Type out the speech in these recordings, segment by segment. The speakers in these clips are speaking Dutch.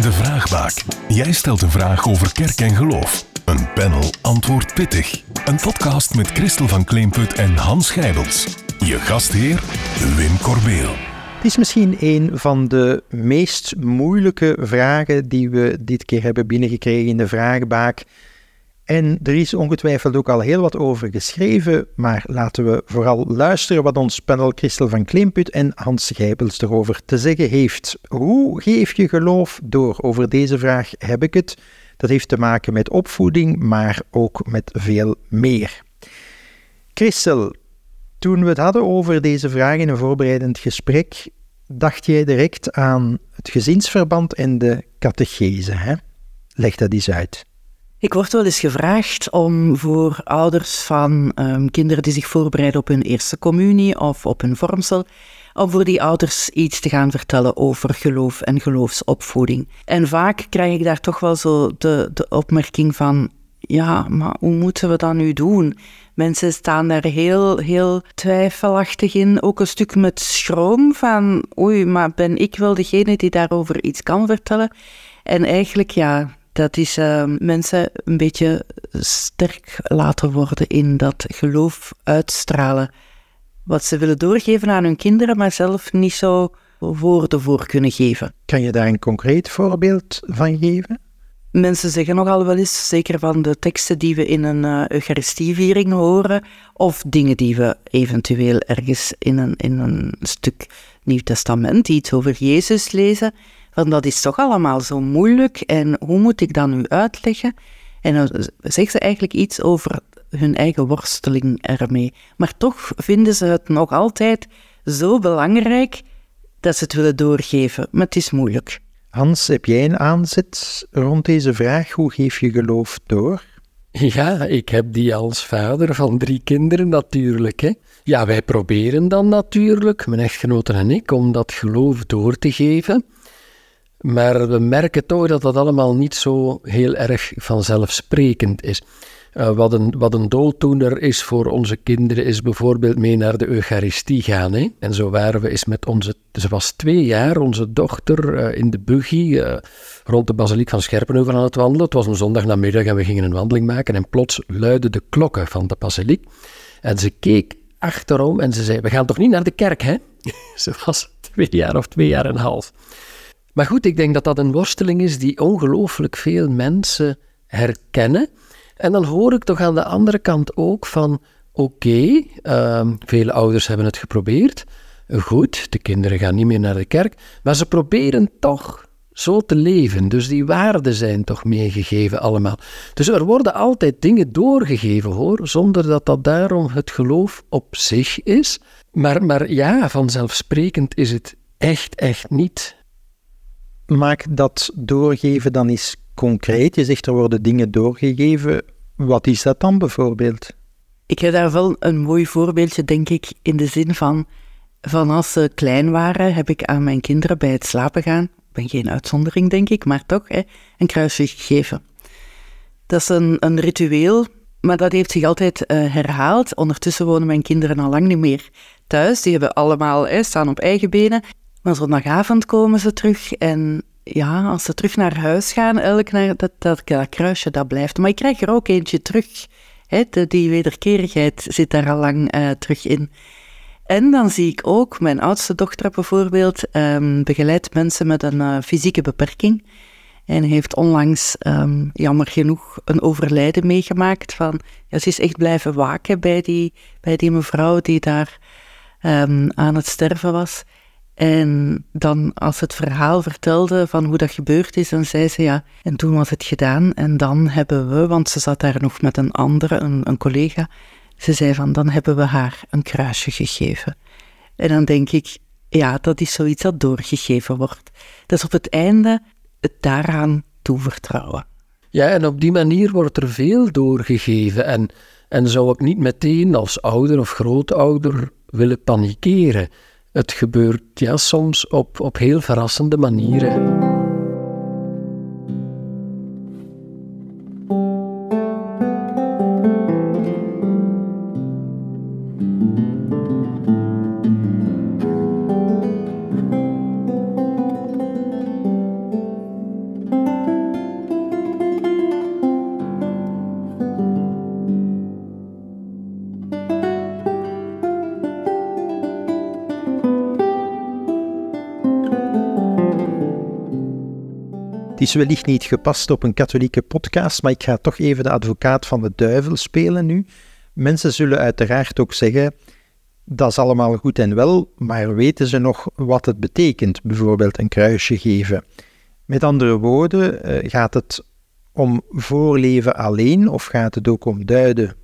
De Vraagbaak. Jij stelt een vraag over kerk en geloof. Een panel antwoordt pittig. Een podcast met Christel van Kleemput en Hans Gijbels. Je gastheer Wim Corbeel. Het is misschien een van de meest moeilijke vragen die we dit keer hebben binnengekregen in de Vraagbaak. En er is ongetwijfeld ook al heel wat over geschreven, maar laten we vooral luisteren wat ons panel Christel van Klimput en Hans Gijbels erover te zeggen heeft. Hoe geef je geloof door? Over deze vraag heb ik het. Dat heeft te maken met opvoeding, maar ook met veel meer. Christel, toen we het hadden over deze vraag in een voorbereidend gesprek, dacht jij direct aan het gezinsverband en de catechese. Hè? Leg dat eens uit. Ik word wel eens gevraagd om voor ouders van um, kinderen die zich voorbereiden op hun eerste communie of op hun vormsel, om voor die ouders iets te gaan vertellen over geloof en geloofsopvoeding. En vaak krijg ik daar toch wel zo de, de opmerking van, ja, maar hoe moeten we dat nu doen? Mensen staan daar heel, heel twijfelachtig in, ook een stuk met schroom van, oei, maar ben ik wel degene die daarover iets kan vertellen? En eigenlijk, ja, dat is uh, mensen een beetje sterk laten worden in dat geloof uitstralen. Wat ze willen doorgeven aan hun kinderen, maar zelf niet zo woorden voor kunnen geven. Kan je daar een concreet voorbeeld van geven? Mensen zeggen nogal wel eens, zeker van de teksten die we in een uh, Eucharistieviering horen, of dingen die we eventueel ergens in een, in een stuk Nieuw Testament, iets over Jezus lezen, van dat is toch allemaal zo moeilijk en hoe moet ik dat nu uitleggen? En dan zegt ze eigenlijk iets over hun eigen worsteling ermee. Maar toch vinden ze het nog altijd zo belangrijk dat ze het willen doorgeven. Maar het is moeilijk. Hans, heb jij een aanzet rond deze vraag? Hoe geef je geloof door? Ja, ik heb die als vader van drie kinderen natuurlijk. Hè. Ja, wij proberen dan natuurlijk, mijn echtgenoten en ik, om dat geloof door te geven. Maar we merken toch dat dat allemaal niet zo heel erg vanzelfsprekend is. Uh, wat, een, wat een is voor onze kinderen, is bijvoorbeeld mee naar de Eucharistie gaan. Hè? En zo waren we eens met onze, ze was twee jaar, onze dochter uh, in de buggy uh, rond de basiliek van Scherpenheuvel aan het wandelen. Het was een zondagnamiddag en we gingen een wandeling maken en plots luidden de klokken van de basiliek. En ze keek achterom en ze zei, we gaan toch niet naar de kerk, hè? ze was twee jaar of twee jaar en een half. Maar goed, ik denk dat dat een worsteling is die ongelooflijk veel mensen herkennen. En dan hoor ik toch aan de andere kant ook van: oké, uh, vele ouders hebben het geprobeerd. Goed, de kinderen gaan niet meer naar de kerk, maar ze proberen toch zo te leven. Dus die waarden zijn toch meegegeven allemaal. Dus er worden altijd dingen doorgegeven hoor, zonder dat dat daarom het geloof op zich is. Maar, maar ja, vanzelfsprekend is het echt, echt niet maak dat doorgeven dan eens concreet. Je zegt er worden dingen doorgegeven. Wat is dat dan bijvoorbeeld? Ik heb daar wel een mooi voorbeeldje, denk ik, in de zin van, van als ze klein waren, heb ik aan mijn kinderen bij het slapen gaan, ben geen uitzondering denk ik, maar toch, hè, een kruisje gegeven. Dat is een, een ritueel, maar dat heeft zich altijd uh, herhaald. Ondertussen wonen mijn kinderen al lang niet meer thuis. Die hebben allemaal, hè, staan op eigen benen. Maar zondagavond komen ze terug en ja, als ze terug naar huis gaan, elk naar dat, dat, dat kruisje, dat blijft. Maar ik krijg er ook eentje terug. Hè, de, die wederkerigheid zit daar al lang uh, terug in. En dan zie ik ook, mijn oudste dochter bijvoorbeeld, um, begeleidt mensen met een uh, fysieke beperking. En heeft onlangs, um, jammer genoeg, een overlijden meegemaakt. Van, ja, ze is echt blijven waken bij die, bij die mevrouw die daar um, aan het sterven was. En dan als het verhaal vertelde van hoe dat gebeurd is, dan zei ze ja, en toen was het gedaan. En dan hebben we, want ze zat daar nog met een andere, een, een collega, ze zei van dan hebben we haar een kruisje gegeven. En dan denk ik, ja, dat is zoiets dat doorgegeven wordt. Dat is op het einde het daaraan toevertrouwen. Ja, en op die manier wordt er veel doorgegeven. En, en zou ik niet meteen als ouder of grootouder willen panikeren. Het gebeurt ja, soms op, op heel verrassende manieren. Is wellicht niet gepast op een katholieke podcast, maar ik ga toch even de advocaat van de duivel spelen nu. Mensen zullen uiteraard ook zeggen: dat is allemaal goed en wel, maar weten ze nog wat het betekent, bijvoorbeeld een kruisje geven? Met andere woorden, eh, gaat het om voorleven alleen of gaat het ook om duiden?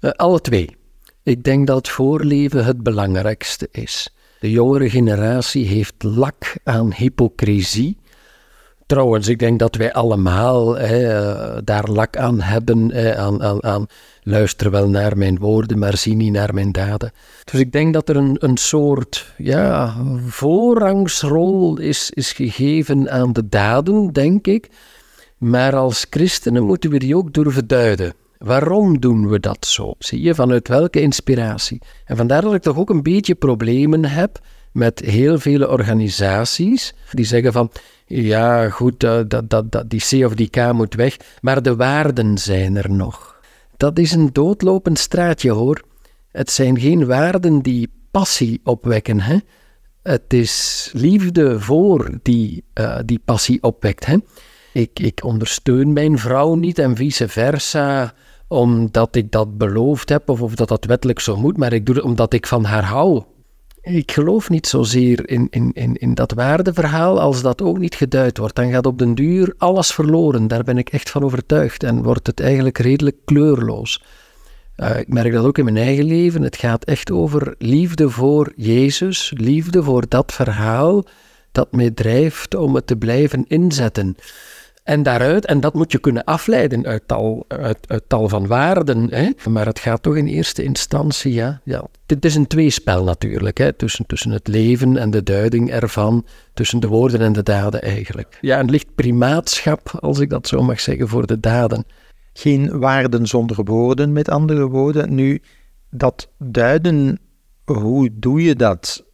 Uh, alle twee. Ik denk dat voorleven het belangrijkste is. De jongere generatie heeft lak aan hypocrisie. Trouwens, ik denk dat wij allemaal hè, eh, daar lak aan hebben, hè, aan, aan, luister wel naar mijn woorden, maar zie niet naar mijn daden. Dus ik denk dat er een, een soort ja, voorrangsrol is, is gegeven aan de daden, denk ik. Maar als christenen moeten we die ook durven duiden. Waarom doen we dat zo? Zie je, vanuit welke inspiratie? En vandaar dat ik toch ook een beetje problemen heb met heel vele organisaties die zeggen van ja, goed, uh, dat, dat, dat, die C of die K moet weg, maar de waarden zijn er nog. Dat is een doodlopend straatje hoor. Het zijn geen waarden die passie opwekken. Hè? Het is liefde voor die, uh, die passie opwekt. Hè? Ik, ik ondersteun mijn vrouw niet en vice versa omdat ik dat beloofd heb of, of dat dat wettelijk zo moet, maar ik doe het omdat ik van haar hou. Ik geloof niet zozeer in, in, in, in dat waardeverhaal als dat ook niet geduid wordt. Dan gaat op den duur alles verloren. Daar ben ik echt van overtuigd. En wordt het eigenlijk redelijk kleurloos. Uh, ik merk dat ook in mijn eigen leven. Het gaat echt over liefde voor Jezus, liefde voor dat verhaal dat mij drijft om het te blijven inzetten. En daaruit, en dat moet je kunnen afleiden uit tal, uit, uit tal van waarden. Hè? Maar het gaat toch in eerste instantie, ja. ja dit is een tweespel natuurlijk, hè? Tussen, tussen het leven en de duiding ervan, tussen de woorden en de daden eigenlijk. Ja, een licht primaatschap, als ik dat zo mag zeggen, voor de daden. Geen waarden zonder woorden, met andere woorden. Nu, dat duiden, hoe doe je dat?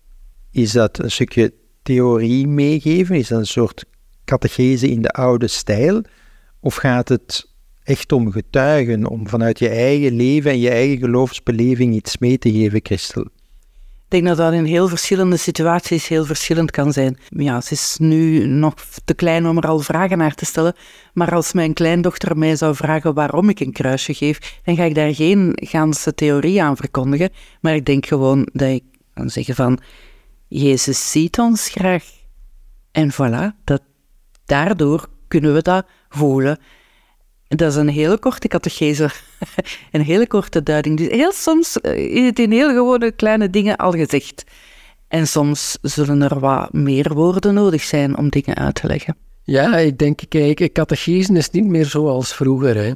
Is dat een stukje theorie meegeven? Is dat een soort catechese in de oude stijl? Of gaat het echt om getuigen, om vanuit je eigen leven en je eigen geloofsbeleving iets mee te geven, Christel? Ik denk dat dat in heel verschillende situaties heel verschillend kan zijn. Ja, ze is nu nog te klein om er al vragen naar te stellen. Maar als mijn kleindochter mij zou vragen waarom ik een kruisje geef, dan ga ik daar geen ganse theorie aan verkondigen. Maar ik denk gewoon dat ik kan zeggen van, Jezus ziet ons graag. En voilà, dat, daardoor kunnen we dat voelen. Dat is een hele korte catechese, een hele korte duiding. Dus heel soms eh, is het in heel gewone kleine dingen al gezegd. En soms zullen er wat meer woorden nodig zijn om dingen uit te leggen. Ja, ik denk, kijk, catechese is niet meer zoals vroeger. Hè.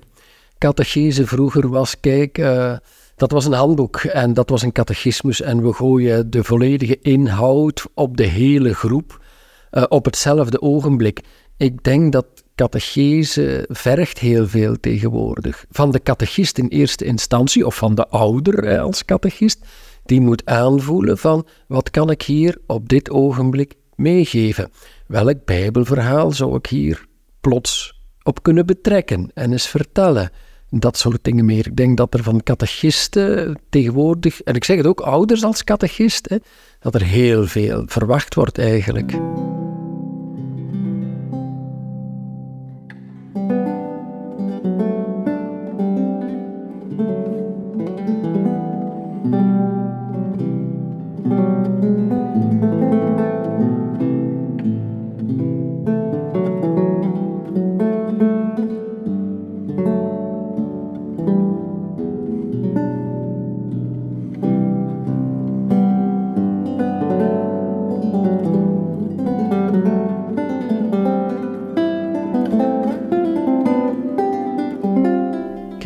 Catechese vroeger was, kijk, uh, dat was een handboek en dat was een catechismus en we gooien de volledige inhoud op de hele groep uh, op hetzelfde ogenblik. Ik denk dat catechese vergt heel veel tegenwoordig. Van de catechist in eerste instantie, of van de ouder als catechist, die moet aanvoelen van wat kan ik hier op dit ogenblik meegeven? Welk bijbelverhaal zou ik hier plots op kunnen betrekken en eens vertellen? Dat soort dingen meer. Ik denk dat er van catechisten tegenwoordig, en ik zeg het ook ouders als catechist, hè, dat er heel veel verwacht wordt eigenlijk.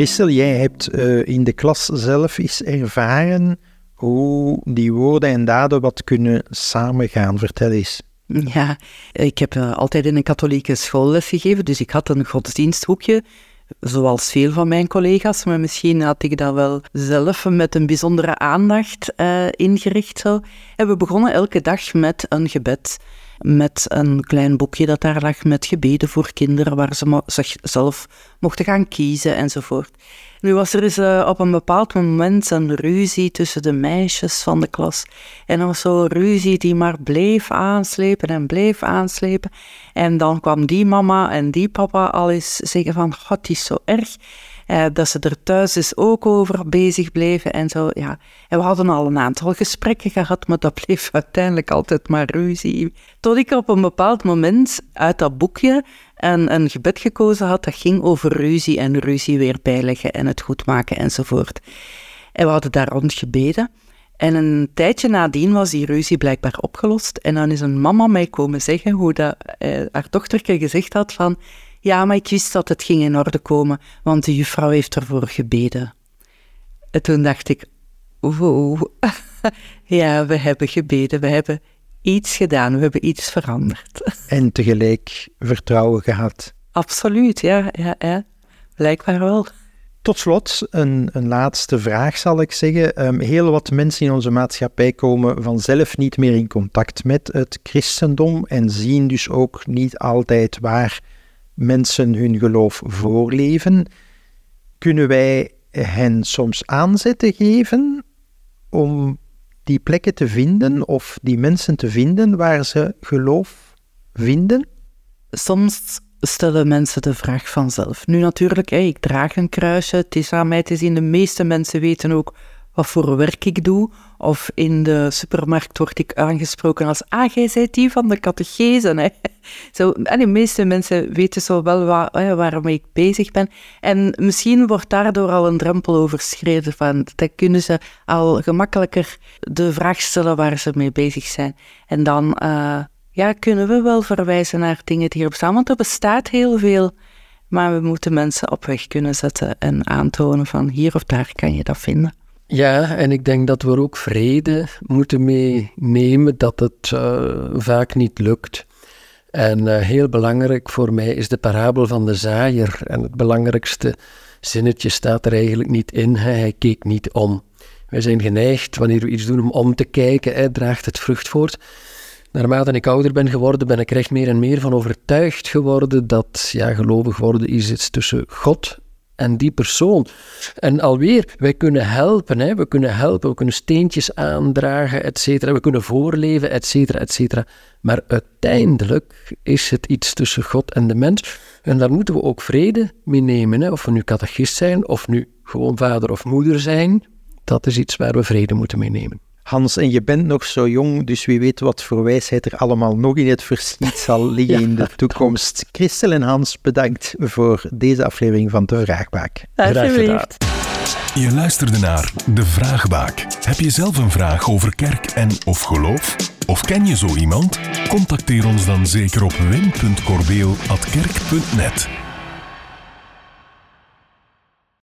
Christel, jij hebt uh, in de klas zelf eens ervaren hoe die woorden en daden wat kunnen samengaan. Vertel eens. Ja, ik heb uh, altijd in een katholieke school lesgegeven, dus ik had een godsdiensthoekje, zoals veel van mijn collega's, maar misschien had ik dat wel zelf met een bijzondere aandacht uh, ingericht. Zo. En we begonnen elke dag met een gebed met een klein boekje dat daar lag met gebeden voor kinderen, waar ze zichzelf mochten gaan kiezen enzovoort. Nu was er eens uh, op een bepaald moment een ruzie tussen de meisjes van de klas. En dat was zo'n ruzie die maar bleef aanslepen en bleef aanslepen. En dan kwam die mama en die papa al eens zeggen van, god, het is zo erg. Eh, dat ze er thuis dus ook over bezig bleven en zo. Ja. En we hadden al een aantal gesprekken gehad, maar dat bleef uiteindelijk altijd maar ruzie. Tot ik op een bepaald moment uit dat boekje een, een gebed gekozen had dat ging over ruzie en ruzie weer bijleggen en het goed maken enzovoort. En we hadden daar rond gebeden. En een tijdje nadien was die ruzie blijkbaar opgelost. En dan is een mama mij komen zeggen hoe dat, eh, haar dochterke gezegd had van... Ja, maar ik wist dat het ging in orde komen, want de juffrouw heeft ervoor gebeden. En toen dacht ik, wow, ja, we hebben gebeden, we hebben iets gedaan, we hebben iets veranderd. En tegelijk vertrouwen gehad. Absoluut, ja, ja, ja. blijkbaar wel. Tot slot, een, een laatste vraag zal ik zeggen. Um, heel wat mensen in onze maatschappij komen vanzelf niet meer in contact met het christendom en zien dus ook niet altijd waar mensen hun geloof voorleven. Kunnen wij hen soms aanzetten geven om die plekken te vinden of die mensen te vinden waar ze geloof vinden? Soms stellen mensen de vraag vanzelf. Nu natuurlijk, ik draag een kruisje, het is aan mij te zien. De meeste mensen weten ook wat voor werk ik doe. Of in de supermarkt word ik aangesproken als, ah, jij bent die van de catechese. Hè? Zo, en de meeste mensen weten zo wel waar, hè, waarmee ik bezig ben. En misschien wordt daardoor al een drempel overschreden van, dan kunnen ze al gemakkelijker de vraag stellen waar ze mee bezig zijn. En dan uh, ja, kunnen we wel verwijzen naar dingen die erop staan, want er bestaat heel veel. Maar we moeten mensen op weg kunnen zetten en aantonen van hier of daar kan je dat vinden. Ja, en ik denk dat we er ook vrede moeten meenemen dat het uh, vaak niet lukt. En uh, heel belangrijk voor mij is de parabel van de zaaier. En het belangrijkste zinnetje staat er eigenlijk niet in. Hij keek niet om. Wij zijn geneigd, wanneer we iets doen, om om te kijken, hè, draagt het vrucht voort. Naarmate ik ouder ben geworden, ben ik er echt meer en meer van overtuigd geworden dat ja, gelovig worden is iets tussen God en die persoon. En alweer, wij kunnen helpen, hè? we kunnen helpen, we kunnen steentjes aandragen, et cetera, we kunnen voorleven, et cetera, et cetera. Maar uiteindelijk is het iets tussen God en de mens. En daar moeten we ook vrede mee nemen. Hè? Of we nu catechist zijn, of nu gewoon vader of moeder zijn, dat is iets waar we vrede moeten meenemen. Hans, en je bent nog zo jong, dus wie weet wat voor wijsheid er allemaal nog in het verschiet zal liggen in de toekomst. Christel en Hans, bedankt voor deze aflevering van De Vraagbaak. Graag gedaan. Je luisterde naar De Vraagbaak. Heb je zelf een vraag over kerk en of geloof? Of ken je zo iemand? Contacteer ons dan zeker op wim.corbeel.kerk.net.